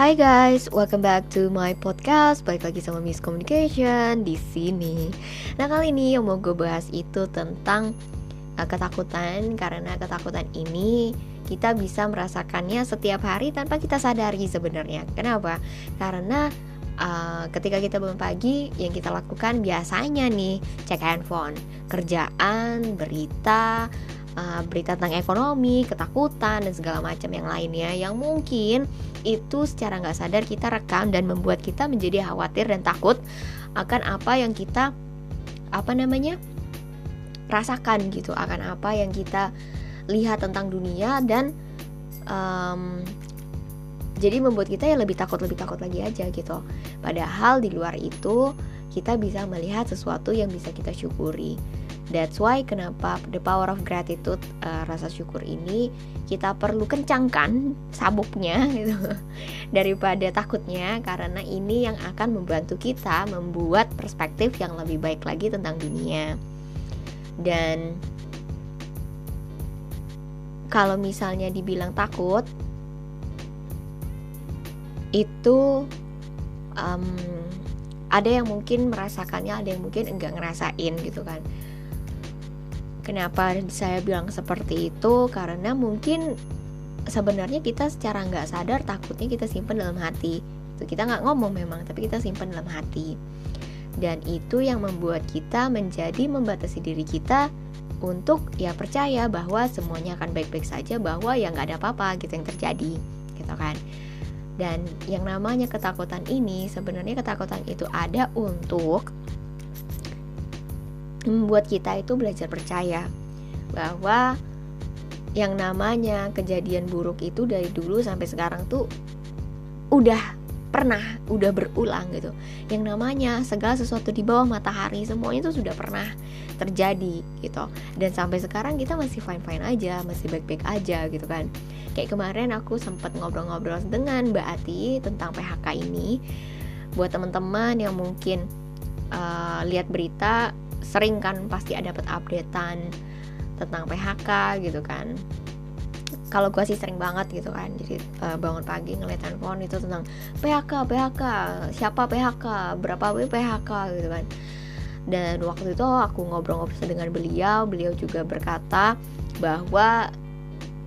Hai guys, welcome back to my podcast. Balik lagi sama Miss Communication di sini. Nah kali ini yang mau gue bahas itu tentang uh, ketakutan karena ketakutan ini kita bisa merasakannya setiap hari tanpa kita sadari sebenarnya. Kenapa? Karena uh, ketika kita bangun pagi yang kita lakukan biasanya nih cek handphone, kerjaan, berita, uh, berita tentang ekonomi, ketakutan dan segala macam yang lainnya yang mungkin itu secara nggak sadar kita rekam dan membuat kita menjadi khawatir dan takut akan apa yang kita apa namanya rasakan gitu. Akan apa yang kita lihat tentang dunia dan um, jadi membuat kita ya lebih takut lebih takut lagi aja gitu. Padahal di luar itu kita bisa melihat sesuatu yang bisa kita syukuri That's why kenapa the power of gratitude uh, rasa syukur ini kita perlu kencangkan sabuknya gitu daripada takutnya karena ini yang akan membantu kita membuat perspektif yang lebih baik lagi tentang dunia. Dan kalau misalnya dibilang takut itu um, ada yang mungkin merasakannya, ada yang mungkin enggak ngerasain gitu kan Kenapa saya bilang seperti itu? Karena mungkin sebenarnya kita secara nggak sadar takutnya kita simpan dalam hati. Kita nggak ngomong memang, tapi kita simpan dalam hati. Dan itu yang membuat kita menjadi membatasi diri kita untuk ya percaya bahwa semuanya akan baik-baik saja, bahwa ya nggak ada apa-apa gitu yang terjadi, gitu kan. Dan yang namanya ketakutan ini sebenarnya ketakutan itu ada untuk membuat kita itu belajar percaya bahwa yang namanya kejadian buruk itu dari dulu sampai sekarang tuh udah pernah, udah berulang gitu. Yang namanya segala sesuatu di bawah matahari semuanya itu sudah pernah terjadi gitu. Dan sampai sekarang kita masih fine-fine aja, masih baik-baik aja gitu kan. Kayak kemarin aku sempat ngobrol-ngobrol dengan Mbak Ati tentang PHK ini. Buat teman-teman yang mungkin uh, lihat berita sering kan pasti ada dapat updatean tentang PHK gitu kan. Kalau gue sih sering banget gitu kan jadi uh, bangun pagi ngeliat handphone itu tentang PHK PHK siapa PHK berapa PHK gitu kan. Dan waktu itu aku ngobrol-ngobrol dengan beliau beliau juga berkata bahwa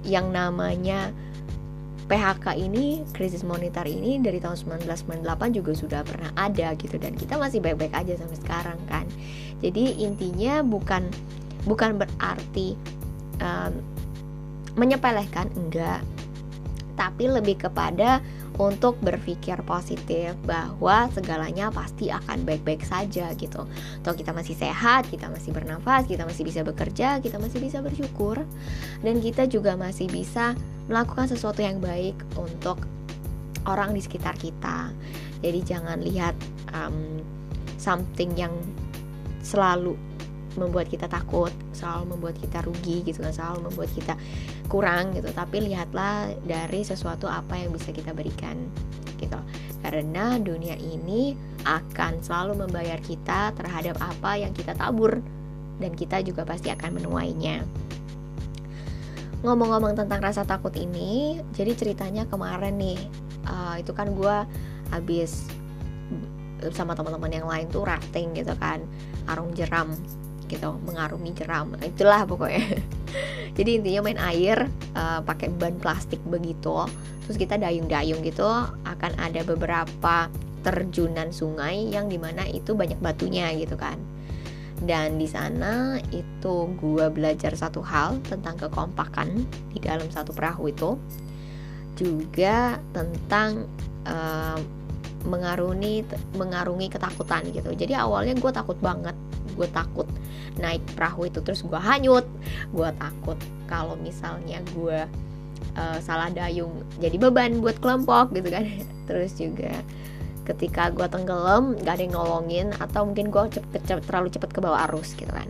yang namanya PHK ini krisis moneter ini dari tahun 1998 juga sudah pernah ada gitu dan kita masih baik-baik aja sampai sekarang kan jadi intinya bukan bukan berarti um, menyepelekan enggak tapi lebih kepada untuk berpikir positif bahwa segalanya pasti akan baik-baik saja gitu. Toh kita masih sehat, kita masih bernafas, kita masih bisa bekerja, kita masih bisa bersyukur dan kita juga masih bisa melakukan sesuatu yang baik untuk orang di sekitar kita. Jadi jangan lihat um, something yang selalu membuat kita takut, selalu membuat kita rugi gitu kan, selalu membuat kita kurang gitu. Tapi lihatlah dari sesuatu apa yang bisa kita berikan gitu. Karena dunia ini akan selalu membayar kita terhadap apa yang kita tabur dan kita juga pasti akan menuainya. Ngomong-ngomong tentang rasa takut ini, jadi ceritanya kemarin nih, uh, itu kan gue habis sama teman-teman yang lain tuh rafting gitu kan, arung jeram gitu mengarungi jeram. Nah, itulah pokoknya. Jadi intinya main air uh, pakai ban plastik begitu. Terus kita dayung-dayung gitu akan ada beberapa terjunan sungai yang di mana itu banyak batunya gitu kan. Dan di sana itu gue belajar satu hal tentang kekompakan di dalam satu perahu itu. Juga tentang uh, mengarungi mengarungi ketakutan gitu. Jadi awalnya gue takut banget. Gue takut naik perahu itu terus gue hanyut. Gue takut kalau misalnya gue uh, salah dayung jadi beban buat kelompok gitu kan. Terus juga ketika gue tenggelam gak ada yang nolongin atau mungkin gue cepet, cepet, terlalu cepet ke bawah arus gitu kan.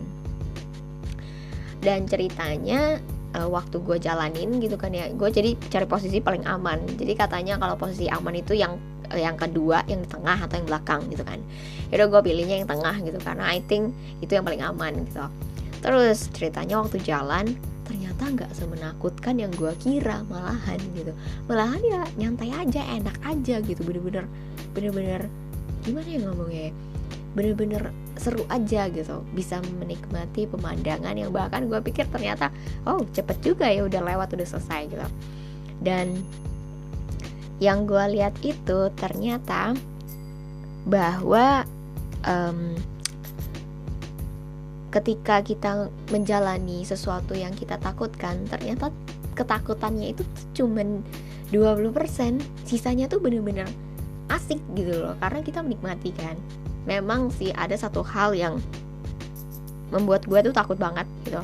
Dan ceritanya uh, waktu gue jalanin gitu kan ya gue jadi cari posisi paling aman. Jadi katanya kalau posisi aman itu yang yang kedua yang di tengah atau yang belakang gitu kan. Yaudah gue pilihnya yang tengah gitu karena I think itu yang paling aman gitu. Terus ceritanya waktu jalan ternyata nggak semenakutkan yang gue kira malahan gitu. Malahan ya nyantai aja enak aja gitu bener-bener bener-bener gimana ya ngomongnya ya? bener-bener seru aja gitu bisa menikmati pemandangan yang bahkan gue pikir ternyata oh cepet juga ya udah lewat udah selesai gitu. Dan yang gue lihat itu ternyata bahwa um, ketika kita menjalani sesuatu yang kita takutkan ternyata ketakutannya itu cuman 20% sisanya tuh bener-bener asik gitu loh karena kita menikmati kan. Memang sih ada satu hal yang membuat gue tuh takut banget gitu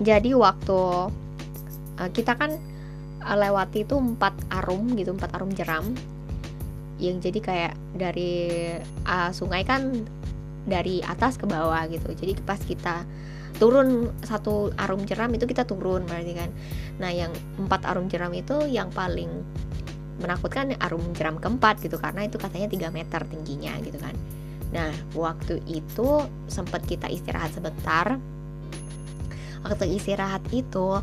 jadi waktu uh, kita kan lewati itu empat arum gitu empat arum jeram. Yang jadi kayak dari uh, sungai kan dari atas ke bawah gitu. Jadi pas kita turun satu arum jeram itu kita turun berarti kan. Nah yang empat arum jeram itu yang paling menakutkan arum jeram keempat gitu karena itu katanya 3 meter tingginya gitu kan. Nah waktu itu sempat kita istirahat sebentar waktu istirahat itu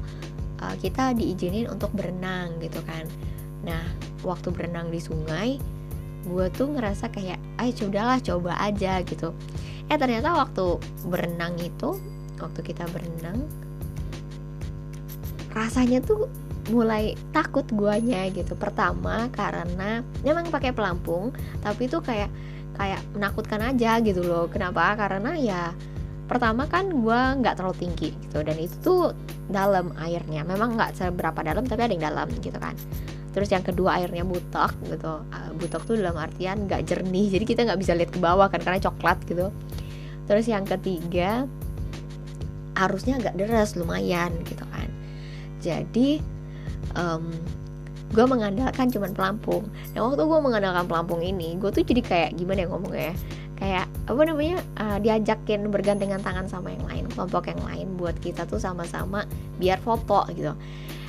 uh, kita diizinin untuk berenang gitu kan. Nah waktu berenang di sungai gue tuh ngerasa kayak ayo sudahlah coba aja gitu. Eh ternyata waktu berenang itu waktu kita berenang rasanya tuh mulai takut guanya gitu. Pertama karena memang pakai pelampung tapi tuh kayak kayak menakutkan aja gitu loh. Kenapa? Karena ya pertama kan gue nggak terlalu tinggi gitu dan itu tuh dalam airnya. Memang nggak seberapa dalam tapi ada yang dalam gitu kan. Terus yang kedua airnya butok gitu. Uh, butok tuh dalam artian nggak jernih jadi kita nggak bisa lihat ke bawah kan karena coklat gitu. Terus yang ketiga arusnya agak deras lumayan gitu kan. Jadi um, gue mengandalkan cuman pelampung. Nah waktu gue mengandalkan pelampung ini gue tuh jadi kayak gimana ya ngomongnya ya kayak apa namanya uh, diajakin bergandengan tangan sama yang lain kelompok yang lain buat kita tuh sama-sama biar foto gitu.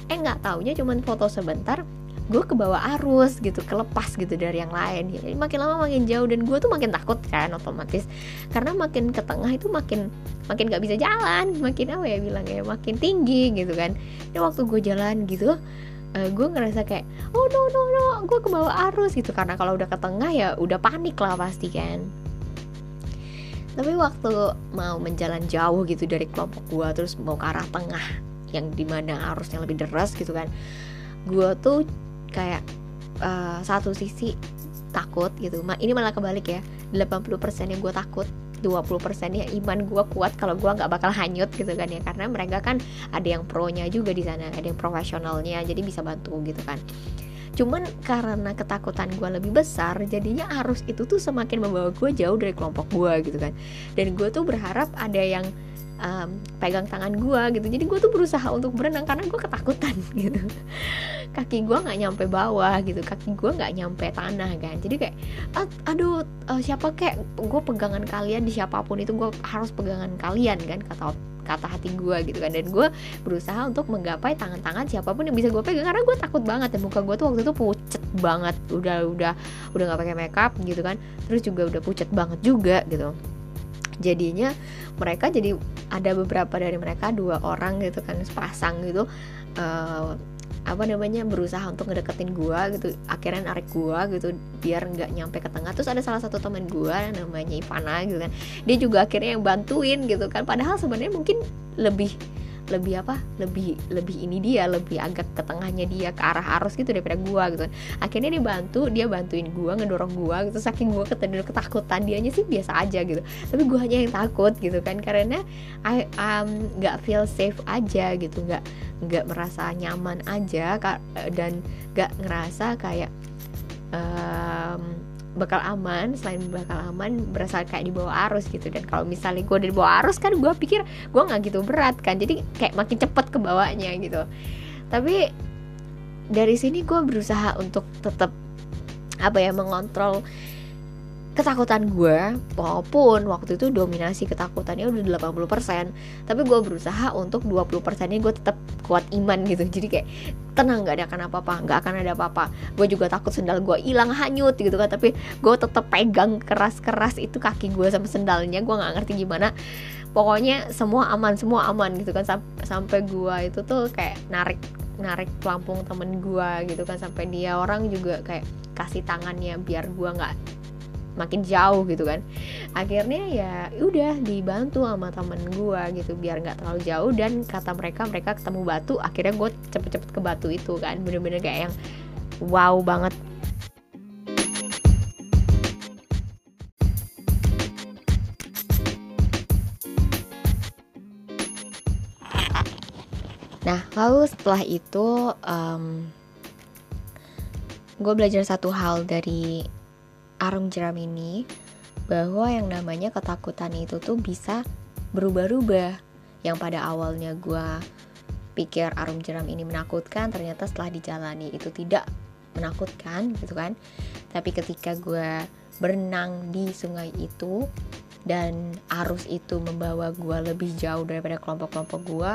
Eh nggak taunya cuman foto sebentar gue ke bawah arus gitu kelepas gitu dari yang lain. Jadi makin lama makin jauh dan gue tuh makin takut kan otomatis. Karena makin ke tengah itu makin makin nggak bisa jalan makin apa ya bilangnya makin tinggi gitu kan. Dan waktu gue jalan gitu uh, eh, gue ngerasa kayak oh no no no gue ke bawah arus gitu. Karena kalau udah ke tengah ya udah panik lah pasti kan tapi waktu mau menjalan jauh gitu dari kelompok gue terus mau ke arah tengah yang di mana arusnya lebih deras gitu kan gue tuh kayak uh, satu sisi takut gitu. Ini malah kebalik ya 80% yang gue takut 20% ya iman gue kuat kalau gue nggak bakal hanyut gitu kan ya. Karena mereka kan ada yang pro nya juga di sana ada yang profesionalnya jadi bisa bantu gitu kan cuman karena ketakutan gue lebih besar jadinya arus itu tuh semakin membawa gue jauh dari kelompok gue gitu kan. Dan gue tuh berharap ada yang um, pegang tangan gue gitu. Jadi gue tuh berusaha untuk berenang karena gue ketakutan gitu. Kaki gue nggak nyampe bawah gitu. Kaki gue nggak nyampe tanah kan. Jadi kayak aduh uh, siapa kayak gue pegangan kalian di siapa pun itu gue harus pegangan kalian kan kata kata hati gue gitu kan. Dan gue berusaha untuk menggapai tangan-tangan siapa pun yang bisa gue pegang karena gue takut banget dan muka gue tuh waktu itu pucet banget. Udah udah udah nggak pakai makeup gitu kan terus juga udah pucet banget juga gitu. Jadinya mereka jadi ada beberapa dari mereka dua orang gitu kan sepasang gitu uh, apa namanya berusaha untuk ngedeketin gua gitu akhirnya narik gua gitu biar nggak nyampe ke tengah. Terus ada salah satu teman gua namanya Ivana gitu kan. Dia juga akhirnya yang bantuin gitu kan. Padahal sebenarnya mungkin lebih lebih apa? Lebih lebih ini dia lebih agak ke tengahnya dia ke arah arus gitu daripada gua gitu. Akhirnya dia bantu dia bantuin gua ngedorong gua gitu. Saking gua ketendul ketakutan dianya sih biasa aja gitu. Tapi gua hanya yang takut gitu kan. Karena I um, gak feel safe aja gitu. Nggak nggak merasa nyaman aja dan nggak ngerasa kayak um, bakal aman selain bakal aman berasa kayak di bawah arus gitu. Dan kalau misalnya gue di bawah arus kan gue pikir gue nggak gitu berat kan. Jadi kayak makin cepet ke bawahnya gitu. Tapi dari sini gue berusaha untuk tetap apa ya mengontrol ketakutan gue walaupun waktu itu dominasi ketakutannya udah 80% tapi gue berusaha untuk 20% ini gue tetap kuat iman gitu. Jadi kayak tenang gak ada akan apa-apa nggak akan ada apa-apa. Gue juga takut sendal gue hilang hanyut gitu kan tapi gue tetap pegang keras-keras itu kaki gue sama sendalnya gue nggak ngerti gimana. Pokoknya semua aman semua aman gitu kan Samp sampai gue itu tuh kayak narik narik pelampung temen gue gitu kan sampai dia orang juga kayak kasih tangannya biar gue nggak makin jauh gitu kan. Akhirnya ya udah dibantu sama temen gue gitu biar nggak terlalu jauh dan kata mereka mereka ketemu batu akhirnya gue cepet-cepet ke batu itu kan. Bener-bener kayak yang wow banget. Nah, lalu setelah itu um, gue belajar satu hal dari arum jeram ini bahwa yang namanya ketakutan itu tuh bisa berubah-ubah. Yang pada awalnya gue pikir arum jeram ini menakutkan ternyata setelah dijalani itu tidak menakutkan gitu kan. Tapi ketika gue berenang di sungai itu dan arus itu membawa gue lebih jauh daripada kelompok-kelompok gue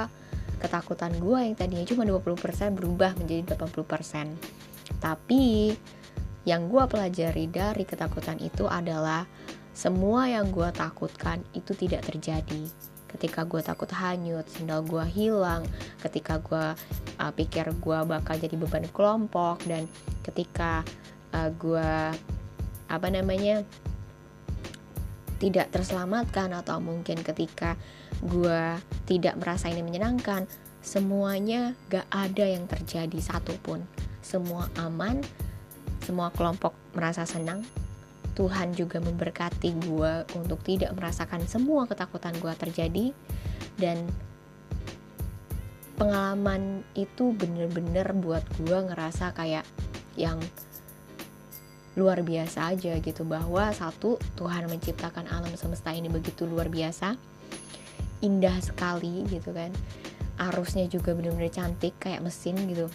ketakutan gue yang tadinya cuma 20% berubah menjadi 80% tapi yang gue pelajari dari ketakutan itu adalah semua yang gue takutkan itu tidak terjadi. Ketika gue takut hanyut, sendal gue hilang, ketika gue uh, pikir gue bakal jadi beban kelompok, dan ketika uh, gue apa namanya tidak terselamatkan atau mungkin ketika gue tidak merasa ini menyenangkan, semuanya gak ada yang terjadi satupun. Semua aman, semua kelompok merasa senang. Tuhan juga memberkati gue untuk tidak merasakan semua ketakutan gue terjadi. Dan pengalaman itu bener-bener buat gue ngerasa kayak yang luar biasa aja gitu. Bahwa satu Tuhan menciptakan alam semesta ini begitu luar biasa. Indah sekali gitu kan. Arusnya juga bener-bener cantik kayak mesin gitu.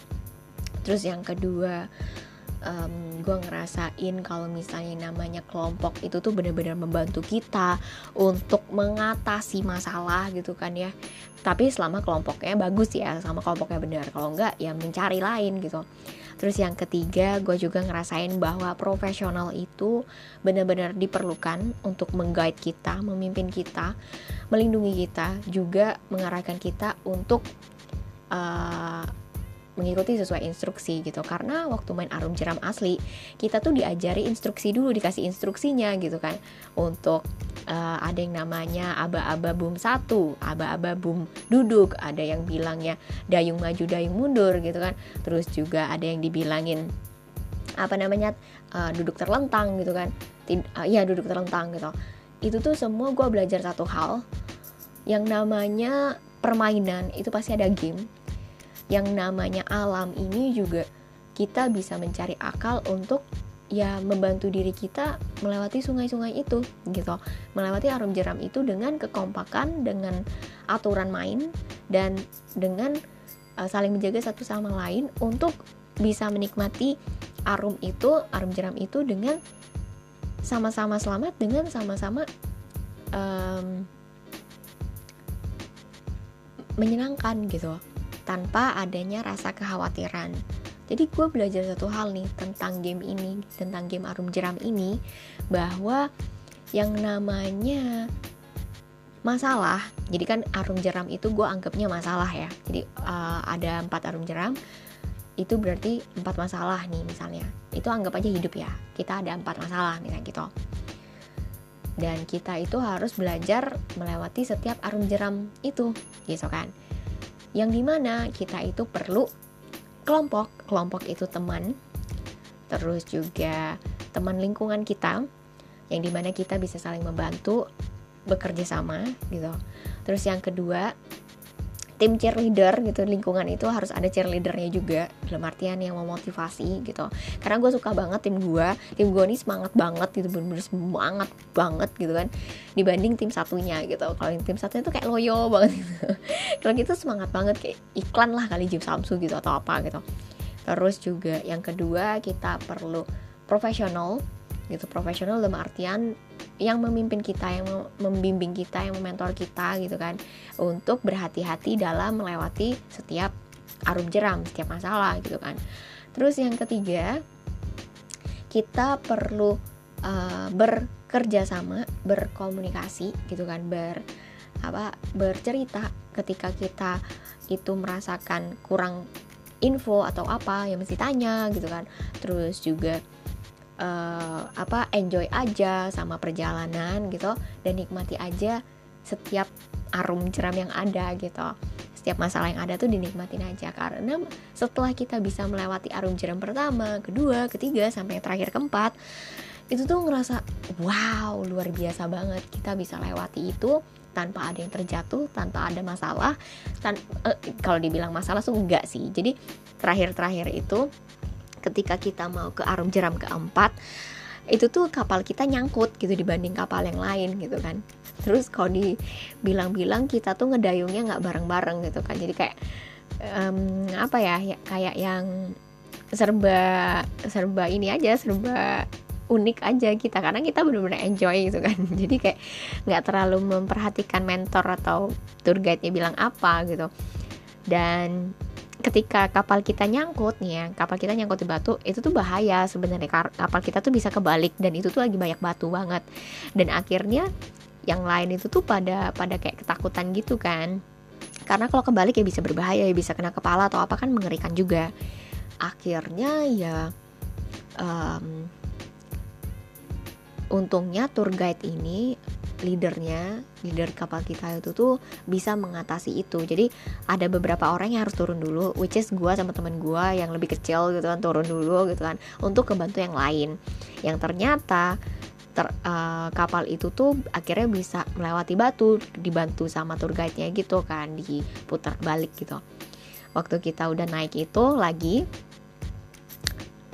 Terus yang kedua um, gue ngerasain kalau misalnya namanya kelompok itu tuh bener-bener membantu kita untuk mengatasi masalah gitu kan ya. Tapi selama kelompoknya bagus ya sama kelompoknya benar kalau enggak ya mencari lain gitu. Terus yang ketiga gue juga ngerasain bahwa profesional itu benar-benar diperlukan untuk mengguide kita memimpin kita melindungi kita juga mengarahkan kita untuk uh, mengikuti sesuai instruksi gitu. Karena waktu main arum jeram asli kita tuh diajari instruksi dulu dikasih instruksinya gitu kan. Untuk uh, ada yang namanya aba-aba boom satu aba-aba boom duduk ada yang bilangnya dayung maju dayung mundur gitu kan. Terus juga ada yang dibilangin apa namanya uh, duduk terlentang gitu kan. Tid uh, ya duduk terlentang gitu. Itu tuh semua gue belajar satu hal yang namanya permainan. Itu pasti ada game yang namanya alam ini juga kita bisa mencari akal untuk ya membantu diri kita melewati sungai-sungai itu gitu. Melewati arum jeram itu dengan kekompakan dengan aturan main dan dengan uh, saling menjaga satu sama lain untuk bisa menikmati arum itu arum jeram itu dengan sama-sama selamat dengan sama-sama um, menyenangkan gitu tanpa adanya rasa kekhawatiran. Jadi gue belajar satu hal nih tentang game ini, tentang game Arum Jeram ini, bahwa yang namanya masalah, jadi kan Arum Jeram itu gue anggapnya masalah ya. Jadi uh, ada empat Arum Jeram, itu berarti empat masalah nih misalnya. Itu anggap aja hidup ya. Kita ada empat masalah misalnya gitu. Dan kita itu harus belajar melewati setiap arum jeram itu, gitu kan yang di mana kita itu perlu kelompok. Kelompok itu teman. Terus juga teman lingkungan kita yang di mana kita bisa saling membantu bekerja sama gitu. Terus yang kedua tim cheerleader gitu lingkungan itu harus ada cheerleadernya juga dalam artian yang memotivasi gitu. Karena gue suka banget tim gue tim gue ini semangat banget gitu bener-bener semangat banget gitu kan dibanding tim satunya gitu. Kalau tim satunya tuh kayak loyo banget gitu. Kalau gitu semangat banget kayak iklan lah kali Jim Samsu gitu atau apa gitu. Terus juga yang kedua kita perlu profesional gitu. Profesional dalam artian yang memimpin kita yang membimbing kita yang mementor kita gitu kan. Untuk berhati-hati dalam melewati setiap arum jeram setiap masalah gitu kan. Terus yang ketiga kita perlu uh, bekerja sama berkomunikasi gitu kan. Ber apa bercerita ketika kita itu merasakan kurang info atau apa ya mesti tanya gitu kan. Terus juga uh, apa enjoy aja sama perjalanan gitu dan nikmati aja setiap arum jeram yang ada gitu setiap masalah yang ada tuh dinikmatin aja karena setelah kita bisa melewati arum jeram pertama, kedua, ketiga sampai yang terakhir keempat itu tuh ngerasa wow luar biasa banget kita bisa lewati itu tanpa ada yang terjatuh, tanpa ada masalah. Tan uh, kalau dibilang masalah tuh enggak sih. Jadi terakhir-terakhir itu ketika kita mau ke arum jeram keempat itu tuh kapal kita nyangkut gitu dibanding kapal yang lain gitu kan. Terus kalau dibilang-bilang kita tuh ngedayungnya nggak bareng-bareng gitu kan. Jadi kayak um, apa ya, ya kayak yang serba serba ini aja serba unik aja kita. Karena kita benar-benar enjoy gitu kan. Jadi kayak nggak terlalu memperhatikan mentor atau tour guide-nya bilang apa gitu. Dan ketika kapal kita nyangkut nih ya kapal kita nyangkut di batu itu tuh bahaya sebenarnya. Kapal kita tuh bisa kebalik dan itu tuh lagi banyak batu banget. Dan akhirnya yang lain itu tuh pada pada kayak ketakutan gitu kan. Karena kalau kebalik ya bisa berbahaya ya bisa kena kepala atau apa kan mengerikan juga. Akhirnya ya um, untungnya tour guide ini leadernya leader kapal kita itu tuh bisa mengatasi itu. Jadi ada beberapa orang yang harus turun dulu which is gue sama temen gue yang lebih kecil gitu kan turun dulu gitu kan untuk kebantu yang lain. Yang ternyata ter, uh, kapal itu tuh akhirnya bisa melewati batu dibantu sama tour guide-nya gitu kan diputar balik gitu. Waktu kita udah naik itu lagi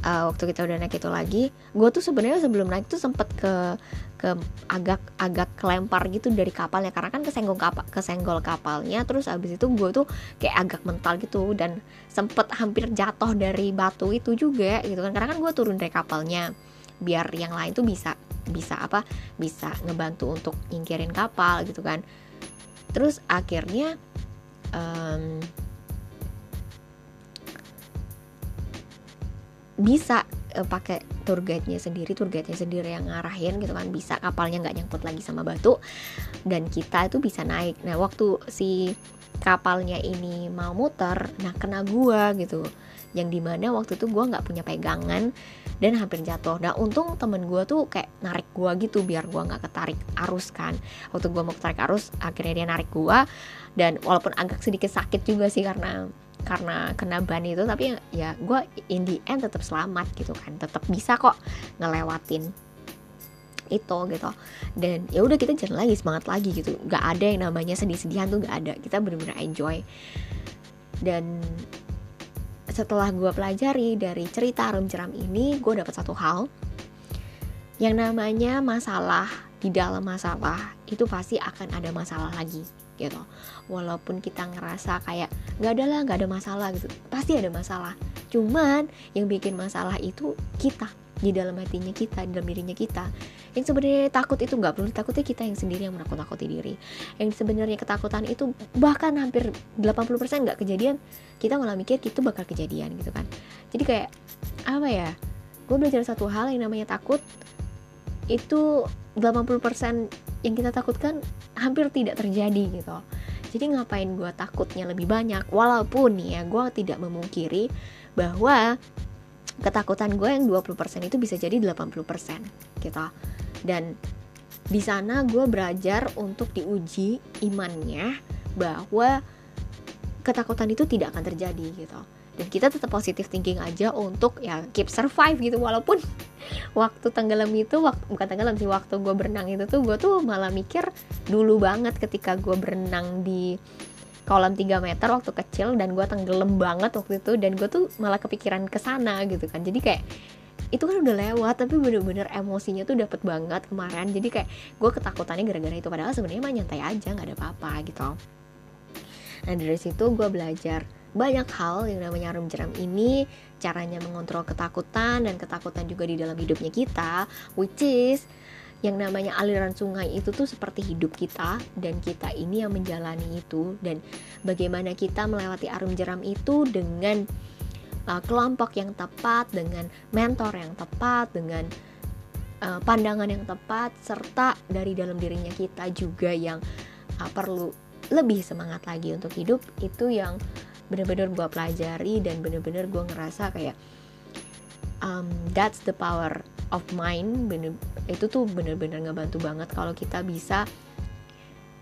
uh, waktu kita udah naik itu lagi gue tuh sebenarnya sebelum naik tuh sempet ke ke agak agak kelempar gitu dari kapalnya. Karena kan kesenggol kapal kesenggol kapalnya terus abis itu gue tuh kayak agak mental gitu dan sempet hampir jatuh dari batu itu juga gitu kan. Karena kan gue turun dari kapalnya biar yang lain tuh bisa bisa apa bisa ngebantu untuk nyingkirin kapal gitu kan. Terus akhirnya um, bisa uh, pakai tour guide-nya sendiri, tour guide-nya sendiri yang ngarahin gitu kan bisa kapalnya nggak nyangkut lagi sama batu dan kita itu bisa naik. Nah waktu si kapalnya ini mau muter, nah kena gua gitu, yang di mana waktu itu gua nggak punya pegangan dan hampir jatuh. Nah untung temen gua tuh kayak narik gua gitu biar gua nggak ketarik arus kan. Waktu gua mau ketarik arus, akhirnya dia narik gua dan walaupun agak sedikit sakit juga sih karena karena kena ban itu tapi ya gue in the end tetap selamat gitu kan tetap bisa kok ngelewatin itu gitu. Dan ya udah kita jalan lagi semangat lagi gitu. Nggak ada yang namanya sedih-sedihan tuh nggak ada. Kita benar-benar enjoy. Dan setelah gue pelajari dari cerita Arum Jeram ini gue dapat satu hal. Yang namanya masalah di dalam masalah itu pasti akan ada masalah lagi gitu. Walaupun kita ngerasa kayak nggak ada lah nggak ada masalah gitu. Pasti ada masalah. Cuman yang bikin masalah itu kita di dalam hatinya kita di dalam dirinya kita. Yang sebenarnya takut itu nggak perlu ditakuti kita yang sendiri yang menakut-nakuti diri. Yang sebenarnya ketakutan itu bahkan hampir 80% nggak kejadian kita malah mikir itu bakal kejadian gitu kan. Jadi kayak apa ya gue belajar satu hal yang namanya takut itu 80% yang kita takutkan hampir tidak terjadi gitu. Jadi ngapain gue takutnya lebih banyak? Walaupun ya gue tidak memungkiri bahwa ketakutan gue yang 20% itu bisa jadi 80% gitu. Dan di sana gue belajar untuk diuji imannya bahwa ketakutan itu tidak akan terjadi gitu. Dan kita tetap positif thinking aja untuk ya keep survive gitu. Walaupun waktu tenggelam itu waktu bukan tenggelam sih waktu gue berenang itu tuh gue tuh malah mikir dulu banget ketika gue berenang di kolam 3 meter waktu kecil dan gue tenggelam banget waktu itu dan gue tuh malah kepikiran ke sana gitu kan. Jadi kayak itu kan udah lewat tapi bener-bener emosinya tuh dapet banget kemarin. Jadi kayak gue ketakutannya gara-gara itu padahal sebenarnya mah nyantai aja nggak ada apa-apa gitu. Nah dari situ gue belajar banyak hal yang namanya arum jeram ini caranya mengontrol ketakutan dan ketakutan juga di dalam hidupnya kita which is yang namanya aliran sungai itu tuh seperti hidup kita dan kita ini yang menjalani itu. Dan bagaimana kita melewati arum jeram itu dengan uh, kelompok yang tepat dengan mentor yang tepat dengan uh, pandangan yang tepat serta dari dalam dirinya kita juga yang uh, perlu lebih semangat lagi untuk hidup. Itu yang bener-bener gue pelajari dan bener-bener gue ngerasa kayak um, that's the power of mind bener itu tuh bener-bener ngebantu banget kalau kita bisa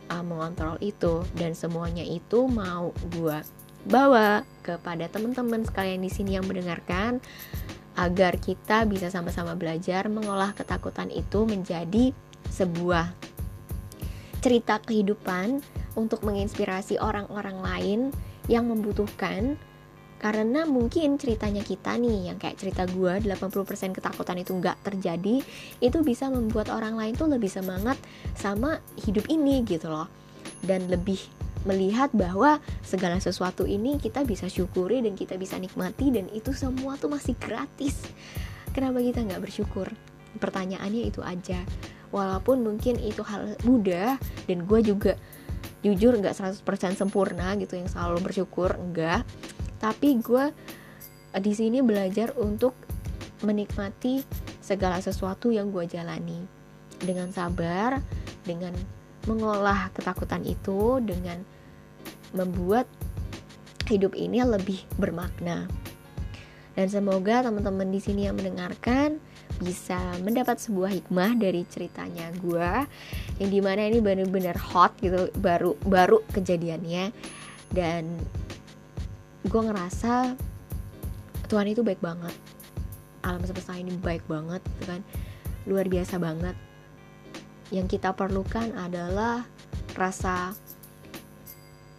uh, mengontrol itu. Dan semuanya itu mau gue bawa kepada teman-teman sekalian di sini yang mendengarkan agar kita bisa sama-sama belajar mengolah ketakutan itu menjadi sebuah cerita kehidupan untuk menginspirasi orang-orang lain yang membutuhkan karena mungkin ceritanya kita nih yang kayak cerita gue 80% ketakutan itu nggak terjadi itu bisa membuat orang lain tuh lebih semangat sama hidup ini gitu loh. Dan lebih melihat bahwa segala sesuatu ini kita bisa syukuri dan kita bisa nikmati dan itu semua tuh masih gratis. Kenapa kita nggak bersyukur? Pertanyaannya itu aja. Walaupun mungkin itu hal mudah dan gue juga jujur nggak 100% sempurna gitu yang selalu bersyukur enggak tapi gue eh, di sini belajar untuk menikmati segala sesuatu yang gue jalani dengan sabar, dengan mengolah ketakutan itu, dengan membuat hidup ini lebih bermakna. Dan semoga teman-teman di sini yang mendengarkan bisa mendapat sebuah hikmah dari ceritanya gue yang di mana ini benar-benar hot gitu baru baru kejadiannya dan gue ngerasa Tuhan itu baik banget. Alam semesta ini baik banget gitu kan. Luar biasa banget. Yang kita perlukan adalah rasa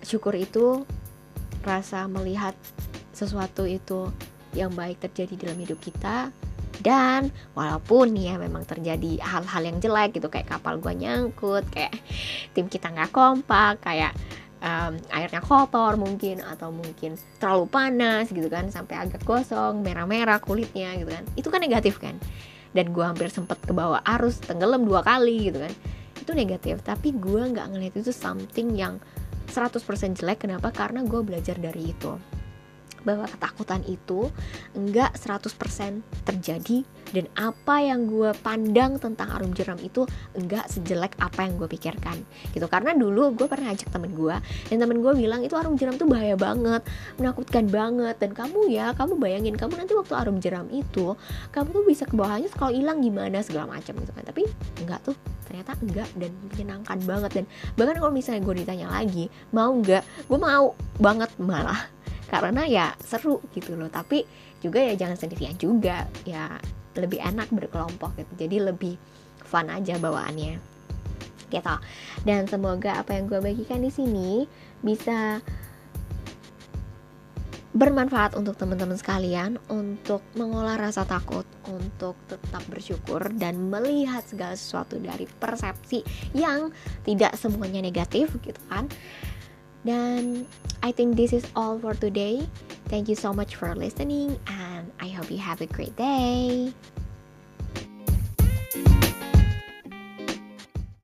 syukur itu rasa melihat sesuatu itu yang baik terjadi dalam hidup kita. Dan walaupun ya memang terjadi hal-hal yang jelek gitu kayak kapal gue nyangkut kayak tim kita nggak kompak kayak um, airnya kotor mungkin atau mungkin terlalu panas gitu kan sampai agak gosong merah-merah kulitnya gitu kan. Itu kan negatif kan? Dan gue hampir sempet ke bawah arus tenggelam dua kali gitu kan. Itu negatif tapi gue nggak ngeliat itu something yang 100% jelek. Kenapa? Karena gue belajar dari itu bahwa ketakutan itu enggak 100% terjadi dan apa yang gue pandang tentang arum jeram itu enggak sejelek apa yang gue pikirkan gitu. Karena dulu gue pernah ajak temen gue dan temen gue bilang itu arum jeram tuh bahaya banget menakutkan banget dan kamu ya kamu bayangin kamu nanti waktu arum jeram itu kamu tuh bisa ke bawahnya kalau hilang gimana segala macam gitu kan. Tapi enggak tuh ternyata enggak dan menyenangkan banget. Dan bahkan kalau misalnya gue ditanya lagi mau enggak gue mau banget malah karena ya seru gitu loh. Tapi juga ya jangan sendirian juga. Ya lebih enak berkelompok gitu. Jadi lebih fun aja bawaannya. Gitu. Dan semoga apa yang gue bagikan di sini bisa bermanfaat untuk teman-teman sekalian untuk mengolah rasa takut, untuk tetap bersyukur dan melihat segala sesuatu dari persepsi yang tidak semuanya negatif gitu kan. Dan I think this is all for today. Thank you so much for listening, and I hope you have a great day.